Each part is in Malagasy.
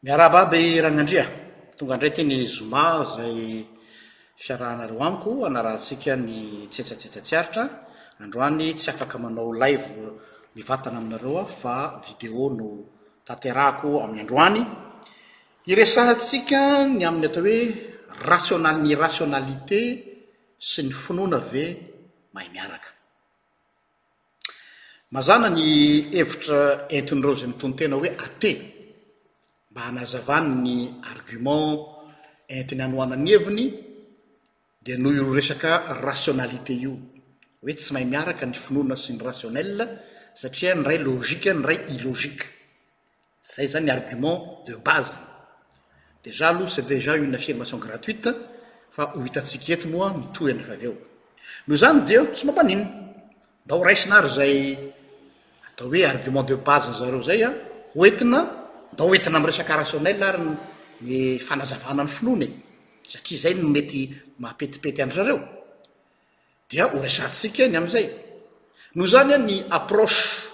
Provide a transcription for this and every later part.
Miarahaba aby Ragnandria. Tonga indray ity ny zoma izay fiarahanareo amiko hanarahantsika ny tsetsatsetsa tsy aritra. Androany tsy afaka manao live mivatana aminareo aho fa vidéo no tanterahako amin'ny androany. Hiresahantsika ny amin'ny atao hoe rational ny rationalité sy ny finoana ve mahay miaraka. Mazàna ny hevitra entin'ireo izay mitonon-tena hoe athée mba hanazavany ny argument entiny hanohanany ny heviny dia noho io resaka rationalité io hoe tsy mahay miaraka ny finoana sy ny rationnel satria ny iray logique ny iray illogique. Zay zany argument de base. Déjà aloha c'est déjà une affirmation gratuite fa ho hitantsika eto moa ny tohiny rehefa avy eo. Noho izany dia tsy mampaninona, mba ho raisina ary izay atao hoe argument de base-ny zareo zay an, ho entina, mba ho entina miresaka rationnel ary ny ny fanazavana ny finoana e, satria zay no mety maha petipety an-dry zareo. dia ho resahantsika eny amin'izay. Noho izany, ny approche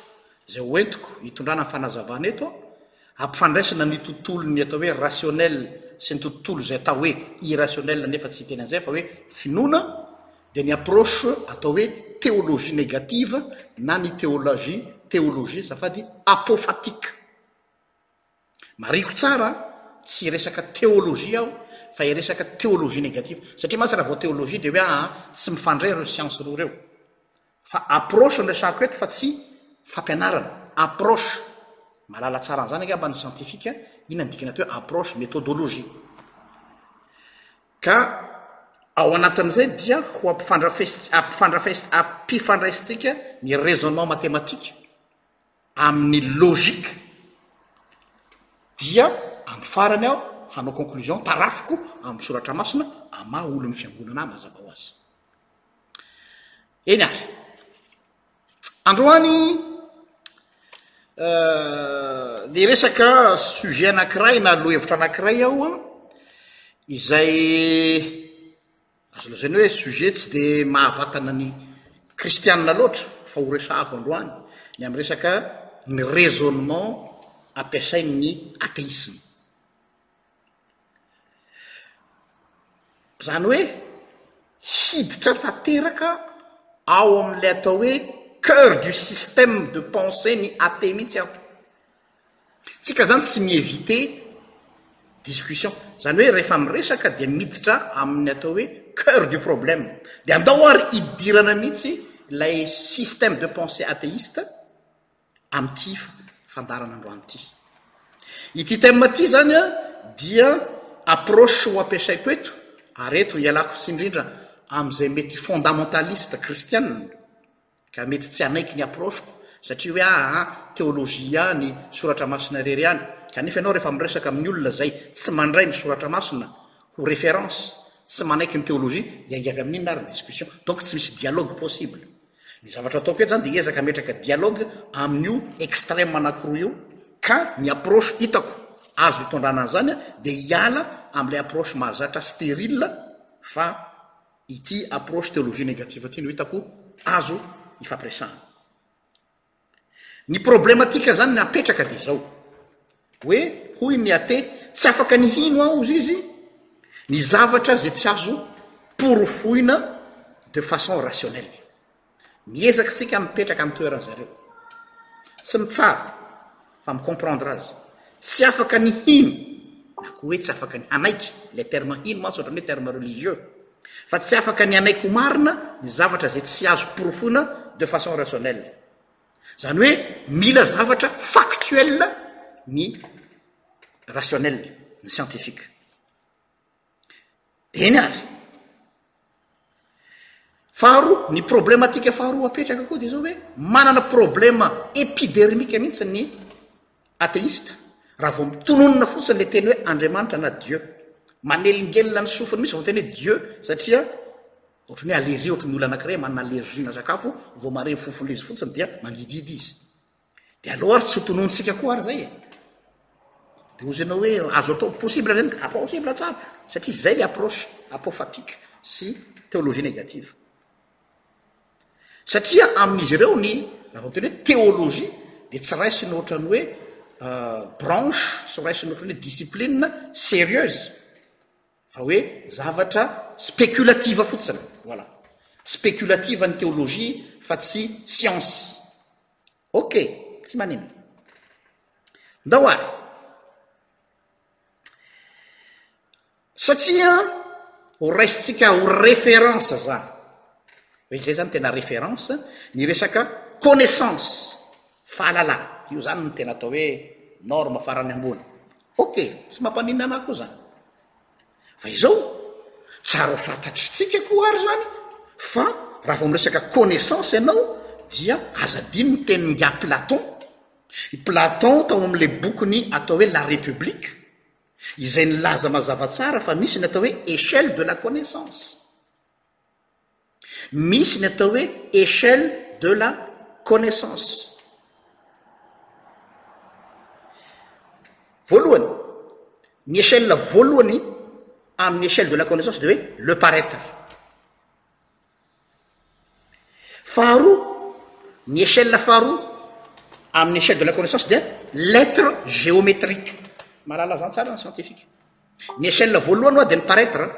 izay ho entiko hitondrana ny fanazavana eto an, ampifandraisina amin'ny tontolon'ny atao hoe rationnel sy ny tontolo izay atao hoe irrationnel nefa tsy hiteny an'izay fa hoe finoana, dia ny approche atao hoe théologie négative na ny théologie, théologie, azafady, apophatique. Marihiko tsara, tsy hiresaka théologie aho fa hiresaka théologie négative. Satria mantsy raha vao théologie dia hoe aa tsy mifandray ireo science roa ireo. Fa approche no resahiko eto fa tsy fampianarana. Approche. Mahalala tsara an'izany angamba ny scientifique inona no dikany ato hoe approche, méthodologie. Ka ao anatin'izay dia ho ampifandrafes- ampifandrafes- ampifandraisintsika ny raisonnement mathématique amin'ny logique dia amin'ny farany aho hanao conclusion tarafiko amin'ny soratra masina amin'ny maha olon'ny fiangonana ahy mazava ho azy eny ary androany ny resaka sujet anankiray na lohahevitra anankiray aho an izay Azo lazaina hoe sujet tsy dia mahavatana ny kristiana loatra fa horesahako androany ny amin'ny resaka ny raisonnement ampiasain'ny atheisme. Izany hoe hiditra tanteraka ao amin'ilay atao hoe cœur du système de pensée ny athée mihitsy aho. Tsika zany tsy mi-eviter discussion. Zany hoe rehefa miresaka dia miditra amin'ny atao hoe coeur du problème. Dia andao ary hidirana mihitsy ilay système de pensée athéiste amin'ity fandaharana androany ity. Ity thème ity zany dia approche ho ampiasaiko eto ary eto ialako tsiny indrindra amin'izay mety fondamentaliste kristiana. Ka mety tsy hanaiky ny approche-ko satria hoe aa théologie ihany, soratra masina irery ihany, kanefa ianao rehefa miresaka amin'ny olona izay tsy mandray ny soratra masina ho référence, tsy manaiky ny théologie, hiainga avy amin'inona ary ny discussion? Donc tsy misy dialogue possible. Ny zavatra ataoko eto izany dia hiezaka hametraka dialogue amin'io extrême anakiroa io, ka ny approche hitako azo hitondrana an'izany dia hiala amin'ilay approche mahazatra stérile fa ity approche théologie négative ity no hitako azo hifampiresahana. Ny problematika zany ny apetraka dia zao, hoe hoy ny athée tsy afaka ny hino aho hozy izy ny zavatra zay tsy azo porofoina de façon rationnelle. Miezaka isika mipetraka amin'ny toeran'ny zareo. Tsy mitsara fa mi-comprendre azy. Tsy afaka ny hino na koa hoe tsy afaka ny hanaiky, ilay terme hino mantsy ohatran'ny hoe terme religieux, fa tsy afaka ny hanaiky ho marina ny zavatra izay tsy azo porofoina de façon rationnelle. Izany hoe mila zavatra factuel ny rationnel, ny scientifique. Eny ary. Faharoa, ny problematika faharoa apetraka koa dia zao hoe manana problema epidermika mihitsy ny ateista raha vao mitononina fotsiny le teny hoe Andriamanitra na Dieu. Manelingelina ny sofiny mihitsy vao teny hoe Dieu satria ohatry ny hoe allergie ohatry ny olona anankiray manana allergie na sakafo vao mare ny fofon'izy fotsiny dia mangidihidy izy. de aleo ary tsy hotononintsika koa ary zay e de ozy anao hoe azo atao possible ve a possible tsara satria zay le approche apophatique sy théologie négative satria amin'izy ireo ny raha vao tena hoe théologie de tsy raisiny ohatrany hoe euh, branche tsy raisiny ohatrany hoe discipline sérieuse fa hoe zavatra spéculative fotsiny voilà spéculative ny théologie fa tsy science Ok, tsy maninona. Ndao ary. Satria ho raisintsika ho référence zany. Hoe izay zany tena référence, ny resaka connaissance, fahalalana. Io zany no tena atao hoe norme farany ambony. Ok, tsy mampaninona anahy koa zany. Fa izao, tsara ho fantatr'tsika koa ary izany fa raha vao miresaka connaissance ianao dia aza adino ny tenin'ingahy Platon. I Platon tao amin'ilay bokiny atao hoe La République izay nilaza mazava tsara fa misy ny atao hoe échelle de la connaissance. Misy ny atao hoe échelle de la connaissance. Voalohany, ny échelle voalohany amin'ny échelle de la connaissance dia hoe le paraître. Faharoa, ny échelle faharoa amin'ny échelle de la connaissance dia l'être géométrique. Mahalala izany tsara ny scientifique. Ny échelle voalohany hoa dia ny paraître.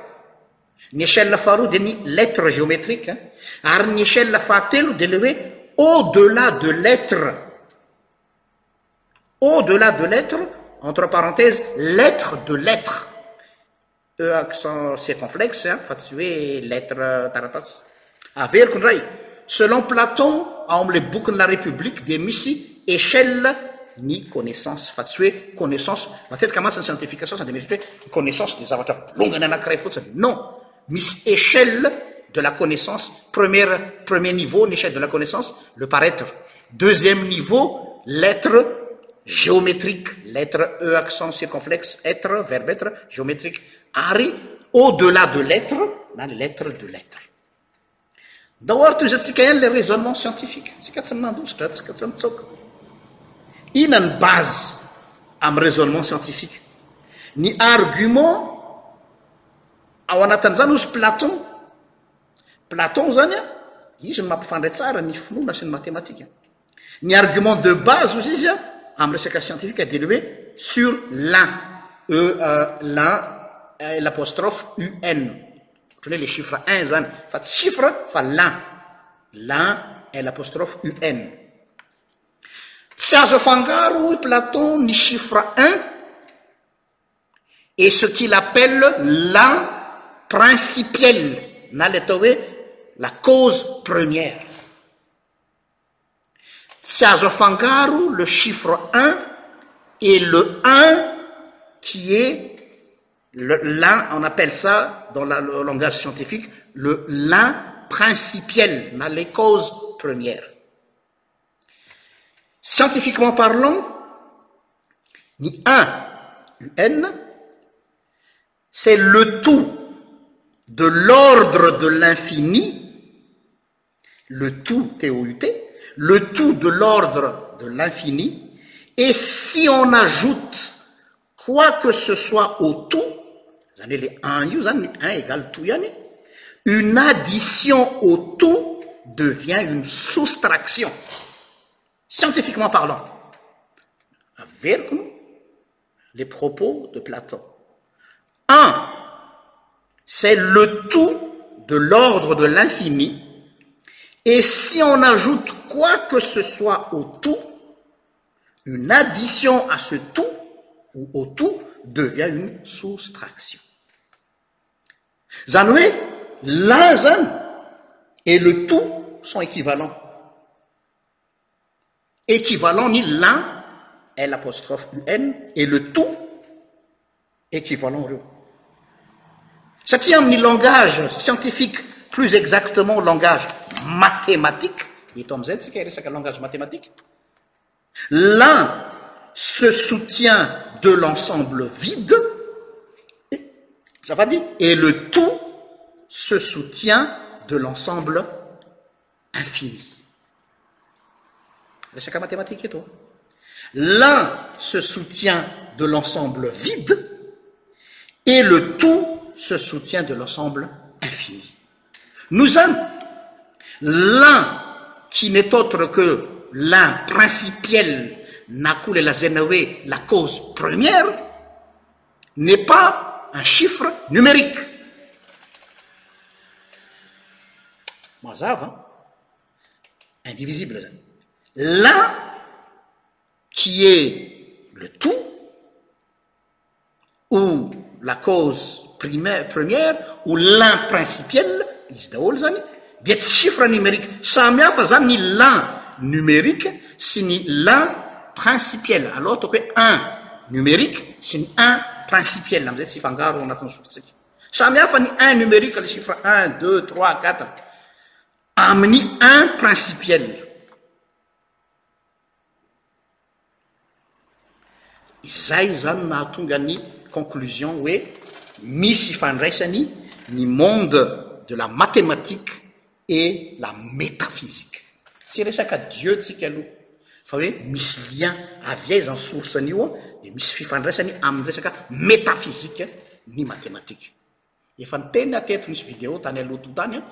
Ny échelle faharoa dia ny lettre géométrique, ary ny échelle fahatelo dia ilay hoe au-delà de lettre. Au-delà de lettre, entre parenthèses, lettre de lettre. E accent circonflexe, fa tsy hoe lettre taratasy. averiko ndray selon platon ao amle bokin la république de misy échele ny connaissance fa tsy oe conaissance matetika matsiny centificatiode conaissance de zvatra blongany anakiray fotsino mis échelle de la connaissance peièpremier niveau nchelle de la connaissance le parêtre deuxième niveau lettre géométriqe letre eacen circonflexe être verbêtre gométriqe ary au delà de l'etre na l'etre de l'etre ndao ary toizantsika ihany le raisonnement scientifique tsika tsy minandositra tsika tsy mitsaoka ina ny base amin'ny raisonnement scientifique ny argument ao anatin'izany ozy platon platon zany a izy ny mampifandray tsara ny finoana sy ny matematika Ny argument de base ozy izy amin'ny resaka scientifique dia ny hoe sur l'un, e l'un l apostrophe un, ohatran'ny hoe le chiffre un zany fa tsy chiffre fa l'un, l'un l apostrophe un. Tsy azo afangaro hoy Platon ny chiffre un et ce qu'il appelle l'un principiel na le atao hoe la cause première. sasofangaru le chiffre 1 et le 1 qui est lel on appelle ça dans le langage scientifique le l'in principiel nale cause première scientifiquement parlant ni 1 un c'est le de l'ordre de l'infini le tout te auut le tout de l'ordre de l'infini et si on ajoute quoi que ce soit au tout le 11égaltuan une addition au tout devient une soustraction scientifiquement parlant a ver les propos de platon c'est le tout de l'ordre de l'infini et si on ajoute quoi que ce soit au tout une addition à ce tout ou au tout devient une soustraction zanue l'in an et le tout sont équivalents équivalents ni l'in est l'apostrophe un et le tout équivalentr catiamni langage scientifique plus exactement au langage mathématique etomz langage mathématiqe l'un se soutient de l'ensemble vide et le tout se soutient de l'ensemble infini mathmatiqeeo l'un se soutient de l'ensemble vide et le ce soutien de l'ensemble infini nous l'un qui n'est autre que l'un principel nakule lazenowe la cause première n'est pas un chiffre numérique indivisible l'u qui est le tout ou la cause première o lin principiell izy daholo zany dia tsy chiffre numérique. Samy hafa izany ny la numérique sy ny la principielle. Aleo ataoko hoe un numérique sy ny un principielle amin'izay tsy hifangaro ao anatin'ny sofitsika. Samy hafa ny un numérique, ilay chiffre un, deux, trois, quatre, amin'ny un principielle. Izay izany no nahatonga ny conclusion hoe misy ifandraisany ny monde de la mathematique et la metaphysique. Tsy resaka Dieu tsika aloha fa hoe misy lien avy aiza ny source-ny io dia misy fifandraisany amin'ny resaka metaphysique ny mathematique. Efa niteny aho teto, nisy vidéo tany aloha to tany an,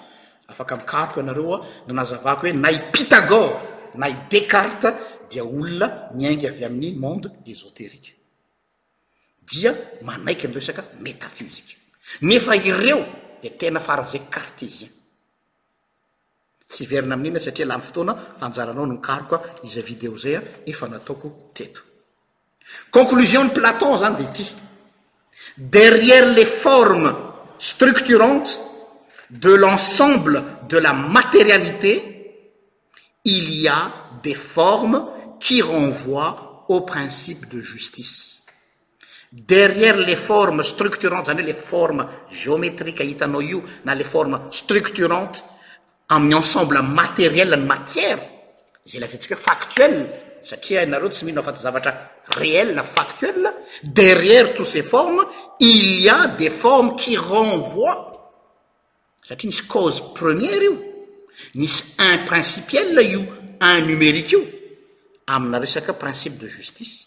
afaka mikaroka ianareo an, nanazavako hoe na i Pythagore na i Descartes dia olona niainga avy amin'ny monde ésotérique dia manaiky ny resaka metaphysique. Nefa ireo dia tena faran'izay cartésien. tsy verina amin'ina satria lany fotoana fanjaranao nokaroka iza vidéo zaya efa nataoko teto conclusion platon zany de ty derrière les formes structurantes de l'ensemble de la matérialité il y a des formes qui renvoient au principe de justice derrière les formes structurantes zany hoe le forme géométrique ahitanao io na le forme structurante ami'y ensemble matérielle ny matière zay laza ntsika hoe factuel satria nareo tsy mihnao afatyzavatra réell factuel derrière tous ces formes il y a des formes qui renvoi satria misy cause première io misy un principiel io un numérique io amina resaka principe de justice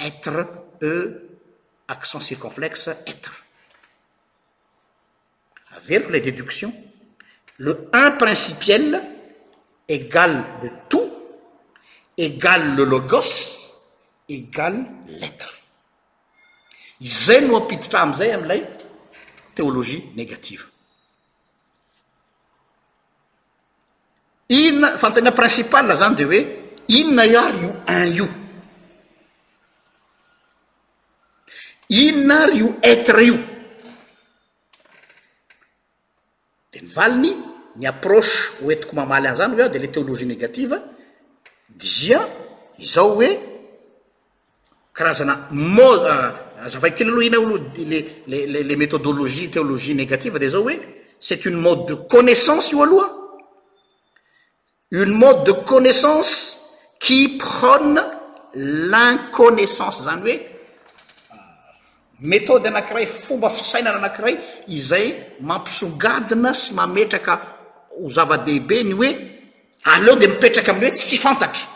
être e accent circonflexe etre averikole déduction le in principiel égal le tout égal le logos égal letre izay no ampiditra amzay amlay théologie négative Inona, fanontaniana principal izany dia hoe inona ary io un io? Inona ary io être io? Dia ny valiny, ny approche hoentiko mamaly an'izany hoe aho dia ilay théologie négative dia izao hoe, karazana mode azavay kely aloha ina aloha le le le le methodologie théologie négative dia zao hoe c'est une mode de connaissance io aloha une mode de connaissance qui prône l'inconnaissance zany hoe methode anakiray fomba fisainana anakiray izay mampisongadina sy mametraka ho zava-dehibe ny hoe aleo dia mipetraka amin'ny hoe tsy fantatra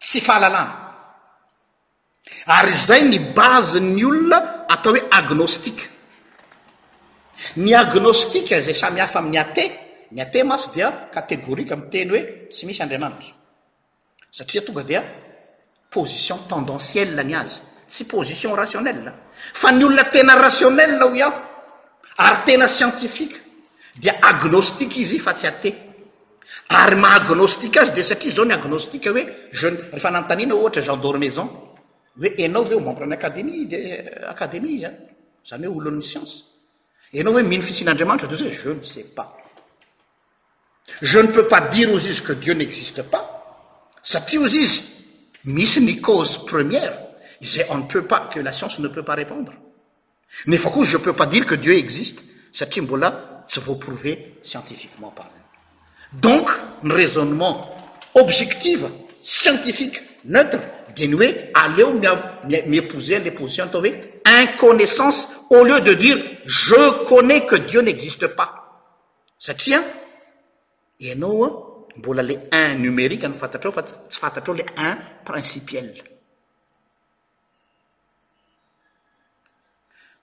tsy fahalalana. Ary izay ny base ny olona atao hoe agnostic. Ny agnostic izay samy hafa amin'ny athée, ny athée mantsy dia categorique miteny hoe tsy misy Andriamanitra. Satria tonga dia position tendancielle ny azy, tsy position rationnelle. Fa ny olona tena rationnelle hoy aho ary tena scientifique dia agnostic izy fa tsy athée. Ary maha agnostique azy dia satria izao ny agnostique hoe je ne, rehefa nanontaniana ohatra Jean Dormezan hoe ianao ve ho membre ny academie de academie izy a, izany hoe olon'ny siansa, ianao hoe mino fisian'Andriamanitra dia hoe je ne sais pas. Je ne peux pas dire hozy izy que Dieu n'existe pas satria hozy izy misy ny cause première izay on ne peut pas, que la science ne peut pas répondre. ne fa qo je e peux pas dire que dieu existe catria mbola se vat prouver scientifiquement par donc ne raisonnement objective scientifique neutre dénue alleo mi épouser les position tave inconnaissance au lieu de dire je connais que dieu n'existe pas catria eanou mbola les in numérique ofatatro les un principiel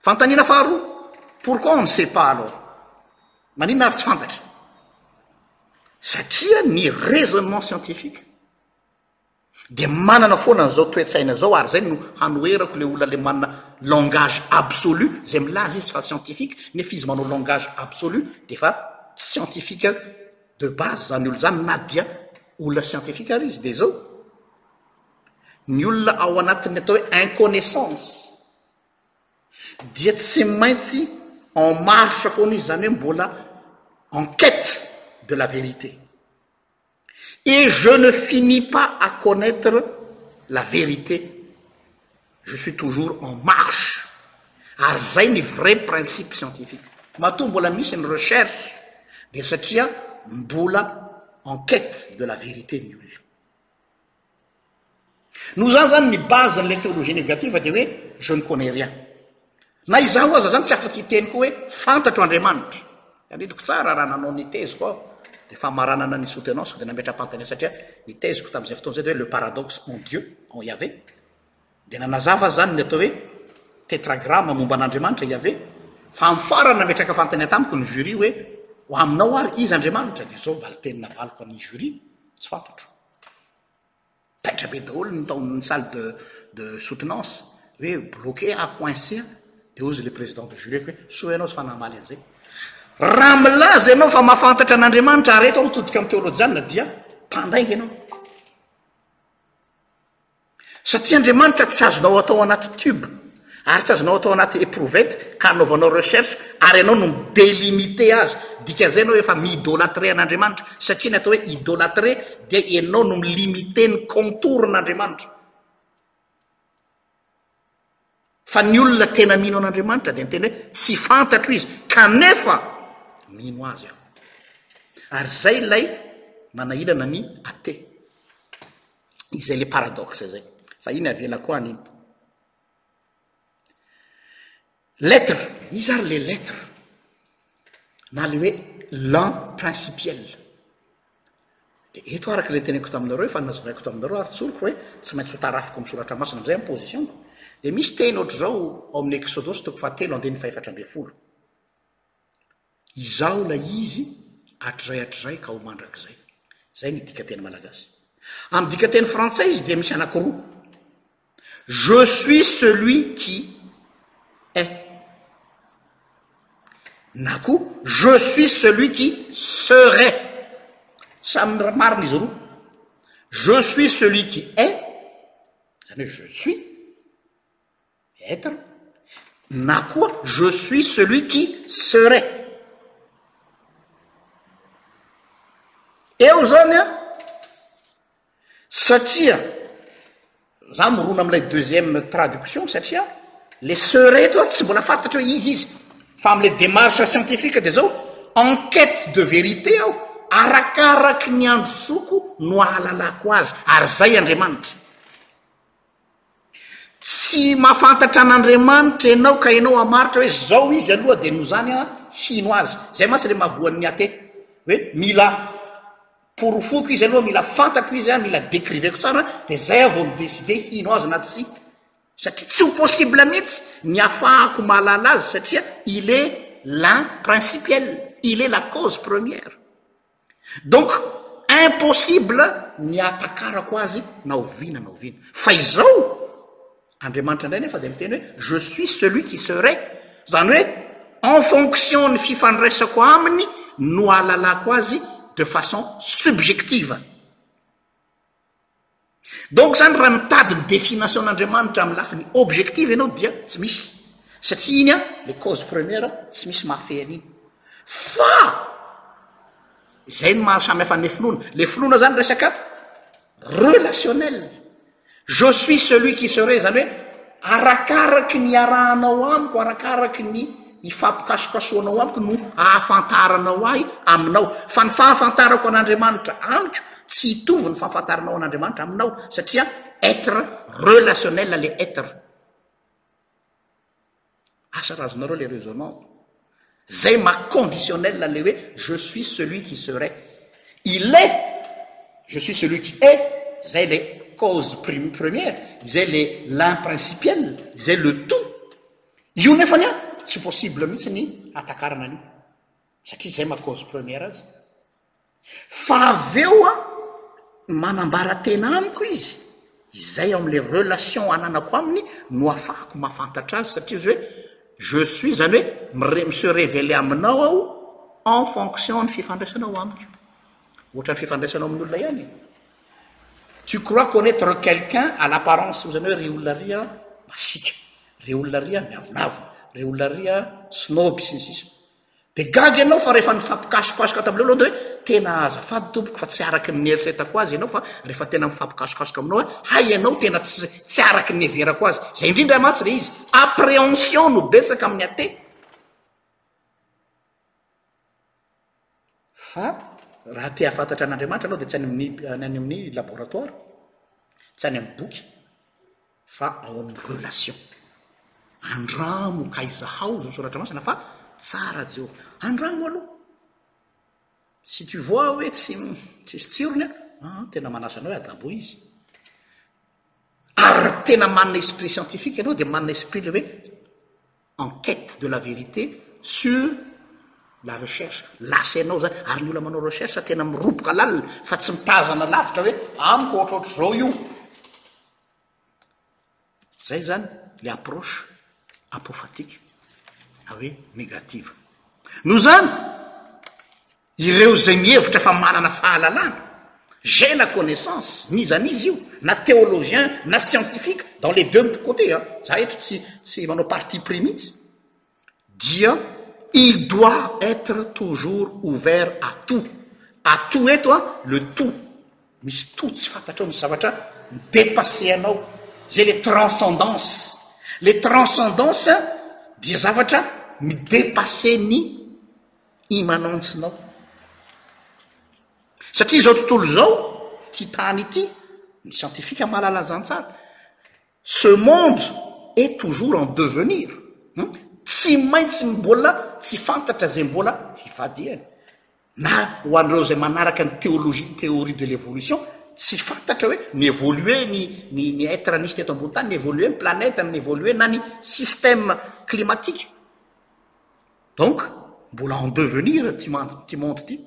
Fanontaniana faharoa, pourquoi on ne sait pas alors? Maninona ary tsy fantatra? Satria ny raisonnement scientifique dia manana foana an'izao toe-tsaina izao ary izay no hanoherako ilay olona ilay manana langage absolu izay milaza izy fa scientifique nefa izy manao langage absolu dia efa scientifique de base izany olona izany na dia olona scientifique ary izy dia izao Ny olona ao anatin'ny atao hoe inconnaissance dia tsy maintsy en marche foana izy, izany hoe mbola en quête de la vérité. Et je ne finis pas à connaitre la vérité, je suis toujours en marche, ary izay ny vrai principe scientifique. Matoa mbola misy ny recherche dia satria mbola en quête de la vérité ny olona. Noho izany izany ny base n'ilay théologie négative dia hoe je ne connais rien. Na izaho aza izany tsy afaka hiteny koa hoe fantatro Andriamanitra. Tadidiko tsara raha nanao ny thèse-ko aho dia famaranana ny soutenance-ko dia nametra-panontaniana satria ny thèse-ko tamin'izay fotoana izay dia hoe le paradoxe en Dieu, en Yaveh. Dia nanazava azy izany ny atao hoe tetragramme momba an'Andriamanitra, Yaveh. Fa amin'ny farany nametraka fanontaniana tamiko ny jury hoe ho aminao ary iza Andriamanitra? Dia izao ny valin-teny navaliko an'ny jury, tsy fantatro. Taitra be daholo ny tao amin'ny salle de de soutenance hoe bloquer a, coincer a, dia hozy ilay président de jury hoe soa ianao tsy fanamaly an'izay. Raha milaza ianao fa mahafantatra an'Andriamanitra ary eto aho mitodika amin'ny teolojiana dia mpandainga ianao. Satria Andriamanitra tsy azonao atao anaty tube ary tsy azonao atao anaty eprouvette ka anaovanao recherche ary ianao no mi-delimiter azy, dikan'izay ianao efa mi-idolatre an'Andriamanitra satria ny atao hoe idolatre dia ianao no mi-limiter ny contours-n'Andriamanitra. fa ny olona tena mino an'Andriamanitra dia miteny hoe tsy fantatro izy kanefa mino azy aho ary izay ilay manahilana ny ate izay le paradoxe zay fa iny avelako any iny lettre izy ary le lettre na le hoe lan principiel Dia eto araka ilay teneniko taminareo efa nazahaiko taminareo ary tsoriko hoe tsy maintsy ho tarafiko amin'ny soratra masina amin'izay amin'ny position-ko. Dia misy teny ohatr'izao ao amin'ny Eksodosy toko fahatelo andininy fahefatra ambin'ny folo. Izaho ilay izy hatrizay hatrizay ka ho mandrakizay. Izay ny dikanteny malagasy. Amin'ny dikanteny frantsay izy dia misy anankiroa. Je suis celui qui est na koa je suis celui qui serait, samy marina izy roa, je suis celui qui est zany hoe je suis, être, na koa je suis celui qui serait, eo zany an. satria za mirona am'ilay deuxième traduction satria le ce reto a tsy mbola fantatra hoe iza izy fa am'le démarche scientifique de zao en quête de vérité aho arakaraky ny androsoko no ahalalako azy ary zay Andriamanitra Tsy mafantatra an'Andriamanitra ianao ka ianao hamaritra hoe zao izy aloha dia noho izany aho hino azy. Izay mantsy ilay mahavoan'ny athée. Hoe mila porofoko izy aloha, mila fantako izy, mila decriveko tsara dia izay aho vao mi-decider hino azy na tsia. Satria tsy ho possible mihitsy ny hafahako mahalala azy satria il est l'un principiel, il est la cause première. Donc impossible ny hahatakarako azy na oviana na oviana. Fa izao Andriamanitra indray nefa dia miteny hoe je suis celui qui serai, izany hoe en fonction ny fifandraisako aminy no ahalalako azy de façon subjective. Donc zany raha mitady ny definition n'Andriamanitra amin'ny lafiny objective ianao dia tsy misy satria iny an le cause première tsy misy mahafehy an'iny fa izay no maha samy hafa an'le finoana, le finoana zany resaka relationnel je suis celui qui serai zany hoe arakaraky ny iarahanao amiko arakaraky ny hifampikasokasohanao amiko no hahafantaranao ahy aminao, fa ny fahafantarako an'Andriamanitra amiko tsy hitovy ny fahafantaranao an'Andriamanitra aminao, satria être relationnel le être. Asa raha azonareo le raisonnement? Zay maha conditionnel le hoe je suis celui qui serait. Il est, je suis celui qui est, zay le cause première, izay le l'un principiel, izay le tout. Io nefany an, tsy possible mihitsy ny hatakarana an'io satria izay ma cause première azy. Fa avy eo an, manambara tena amiko izy, izay ao amin'ilay relation ananako aminy no hahafahako mahafantatra azy satria izy hoe je suis izany hoe mi se reveler aminao aho en fonction ny fifandraisanao amiko. Ohatran'ny fifandraisanao amin'ny olona ihany e. Tu crois connaitre quelqu'un à l'apparence ozy anao hoe ry olona ry masiaka, ry olona ry miavonavona, ry olona ry snob sy ny sisa Dia gaga ianao fa rehefa nifampikasokasoka tamin'ireo aloha dia hoe tena azafady tompoko fa tsy araka ny nieritreretako azy ianao fa rehefa tena mifampikasokasoka aminao hoe hay ianao tena tsy tsy araka ny neverako azy izay indrindra mantsy ilay izy appréhension no betsaka amin'ny athée Fa raha te hahafantatra an'Andriamanitra ianao dia tsy any amin'ny any amin'ny laboratoire, tsy any amin'ny boky, fa ao amin'ny relation. Andramo ka izahao izao soratra masina fa tsara Jehovah. Andramo aloha. Si tu vois hoe tsy tsisy tsirony an, ah, tena manasa anao hoe adabo izy. Ary tena manana esprit scientifique ianao dia manana esprit le hoe en quête de la vérité sur la recherche, lasa ianao zany, ary ny olona manao recherche tena miroboka lalina fa tsy mitazana lavitra hoe amiko ohatrohatr'izao io, zay zany le approche apophatique na hoe negative, noho zany. Ireo izay mihevitra fa manana fahalalana, j'ai la connaissance, n'iza n'iza io, na théologien na scientifique, dans les deux côtés an, za eto tsy tsy manao parti pris mihitsy, dia il doit être toujours ouvert à tout, à tout eto an, le tout, misy tout tsy fantatrao, misy zavatra mi-dépasser anao, zay le transcendance, le transcendance dia zavatra mi-dépasser ny. imanantsinao. Satria izao tontolo izao, ity tany ity, ny siantifika mahalala an'izany tsara, ce monde est toujours en devenir, tsy maintsy mbola tsy fantatra izay mbola hivadihany, na ho an'ireo izay manaraka ny théologie, théorie de l'évolution, tsy fantatra hoe ni-évoluer ny ny ny être nisy teto ambony tany, ni-évoluer ny planète, ni-évoluer na ny système climatique. Donc mbola en devenir ity mand- ity monde ity.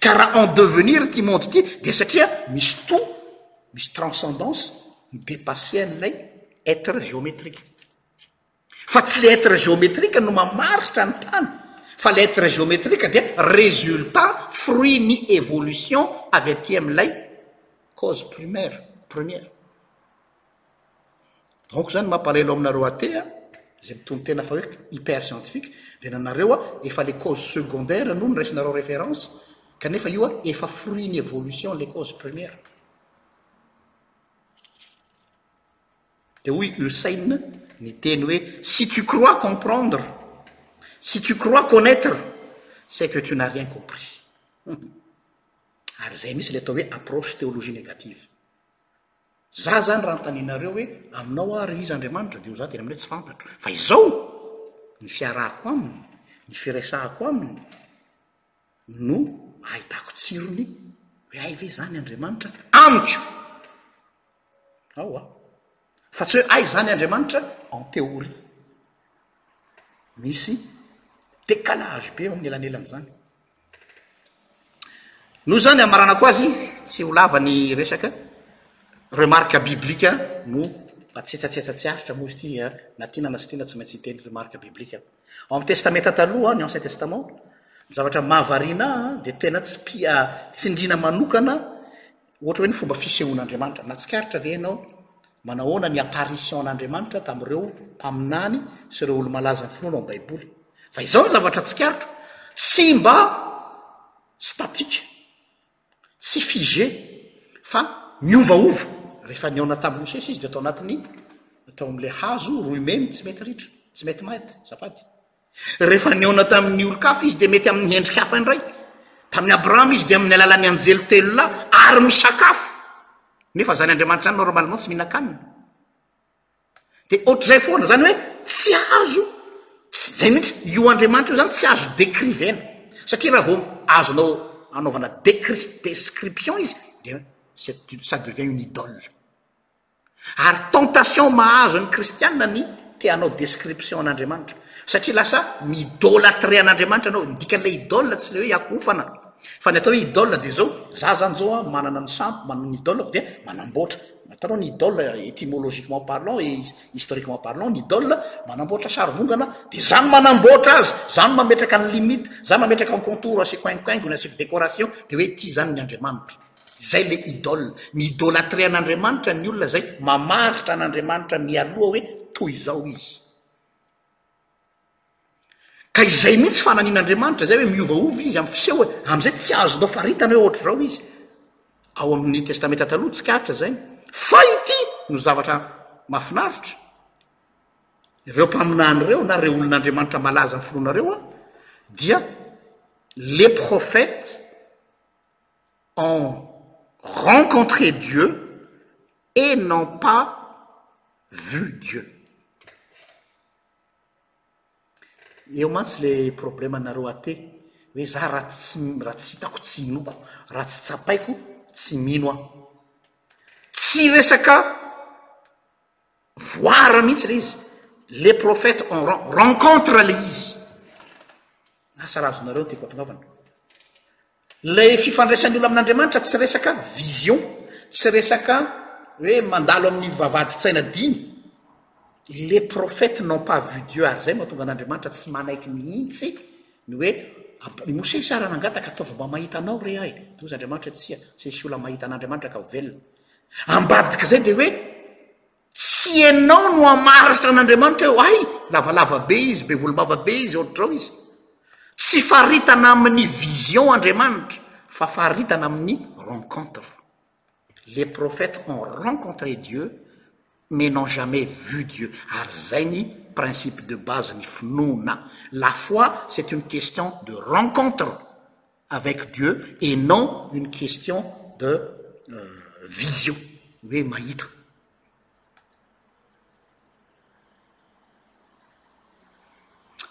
Ka raha en devenir ity monde ity dia satria misy toa misy transcendance mi-depasser an'ilay être géométrique. Fa tsy le être géométrique no mamaritra ny tany fa le être géométrique dia résultat fruit ny évolution avy aty amin'ilay cause primaire, première. donc zany mampalahelo aminareo athée a zay mitonontena fa hoe hyper scientifique dia nanareo a efa le cause secondaire no niraisinareo référence kanefa io a efa fruit ny évolution le cause première dia hoy Hussein ny teny hoe si tu crois comprendre si tu crois connaître c'est que tu n'as rien compris ary zay misy le atao hoe approche théologie négative Za zany raha antaninareo hoe aminao aho ry iza Andriamanitra dia ho za tena aminay tsy fantatro fa izao ny fiarahako aminy ny firesahako aminy no ahitako tsirony hoe ay ve zany Andriamanitra amiko ao a fa tsy hoe ay zany Andriamanitra en théorie misy décalage be eo amin'ny elanelan'izany Noho izany, hamaranako azy, tsy ho lava ny resaka, remarque biblique no, mba tsy hetsatsetsa tsy aritra moa izy ity, na tiana na tsy tiana tsy maintsy hiteny remarque biblique aho. Ao amin'ny Testamenta Taloha, ny Ancien Testament, ny zavatra mahavariana ahy dia tena tsy mpi, tsindriana manokana, Ohatra hoe ny fomba fisehoan'Andriamanitra. Nahatsikaritra ve ianao manahoana ny apparition an'Andriamanitra tamin'ireo mpaminany sy ireo olo-malaza ny finoana ao amin'ny Baiboly? Fa izao ny zavatra tsikaritro, tsy mba statique, tsy figé, fa miovaova. Rehefa nihaona tamin'i Mosesy izy dia tao anatin'ny tao amin'ilay hazo roimeny tsy mety ritra, tsy mety maître, azafady. Rehefa nihaona tamin'ny olon-kafa izy, dia mety amin'ny endrika hafa indray. Tamin'i Abrahama izy dia amin'ny alalan'ny anjely telo lahy ary misakafo. Nefa izany Andriamanitra izany normalement tsy mihinan-kanina. Dia ohatr'izay foana, izany hoe tsy azo, izay mihitsy, io Andriamanitra io izany tsy azo decrivena. Satria raha vao azonao anaovana description izy, dia ça devient une idole. Ary tentation mahazo ny kristiana ny te hanao description an'Andriamanitra. Satria lasa mi-idolatre an'Andriamanitra ianao. Ny dikan'ilay idole tsy ilay hoe akofana. Fa ny atao hoe idole dia izao, za zany zao an, manana ny sambo, manana ny idole-ko dia manamboatra. Hitanao ny idole etymologiquement parlant et historiquement parlant, ny idole manamboatra sarivongana dia za no manamboatra azy, za no mametraka ny limite, za mametraka ny contour asiako haingokaingony, asiako décoration dia hoe ity izany ny Andriamanitro. Izay ilay idole. Mi-idolatrer an'Andriamanitra ny olona izay, mamaritra an'Andriamanitra mialoha hoe toy izao Izy. Ka izay mihitsy fananian'Andriamanitra izay hoe miovaova Izy amin'ny fiseho e. Amin'izay tsy azonao faritana hoe hoatr'izao Izy. Ao amin'ny Testamenta Taloha tsikaritra izay. Fa ity no zavatra mahafinaritra, ireo mpaminany ireo na ireo olon'Andriamanitra malaza amin'ny finoana ireo dia les prophètes en rencontrer Dieu et n'en pas vu Dieu. Eo mantsy le problème nareo athée hoe za raha tsy raha tsy hitako tsy hinoko raha tsy tsapaiko tsy mino aho. Tsy resaka voara mihitsy le izy le prophète en rencontre le izy. Asa raha azonareo ny tiako ampanaovana. Ilay fifandraisan'ny olona amin'Andriamanitra tsy resaka vision, tsy resaka hoe mandalo amin'ny vavahadin-tsaina dimy. Les prophètes n'ont pas vu Dieu ary izay no hahatonga an'Andriamanitra tsy manaiky mihitsy ny hoe i Mosesy ary raha nangataka ataovy mba mahita anao re ahy, dia hoy Andriamanitra hoe tsia, tsy nisy olona mahita an'Andriamanitra ka ho velona. Ambadik'izay dia hoe. Tsy ianao no hamaritra an'Andriamanitra eo, hay, lavalava be izy, be volombava be izy, ohatr'izao izy. Tsy faritana amin'ny vision Andriamanitra, fa faritana amin'ny rencontre. Les prophètes ont rencontré Dieu, mais n'ont jamais vu Dieu. Ary izay ny principe de base ny finoana. La foi, c'est une question de rencontre. avec Dieu et non une question de vision hoe mahita.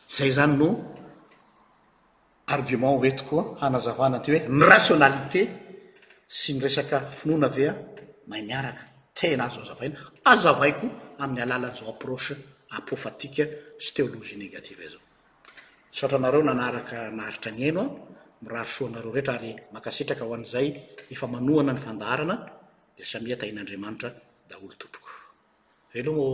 Zay zany no argument ho entiko hanazavana an'ity hoe ny rationalité sy ny resaka finoana ve mahay miaraka tena azo azavaina azavaiko amin'ny alalan'izao approche apophatique sy théologie négative zao. Misaotra anareo nanaraka naharitra ny heno aho, mirary soa anareo rehetra ary mankasitraka ho an'izay efa manohana ny fandaharana dia samia tahin'Andriamanitra daholo tompoko. Veloma ô!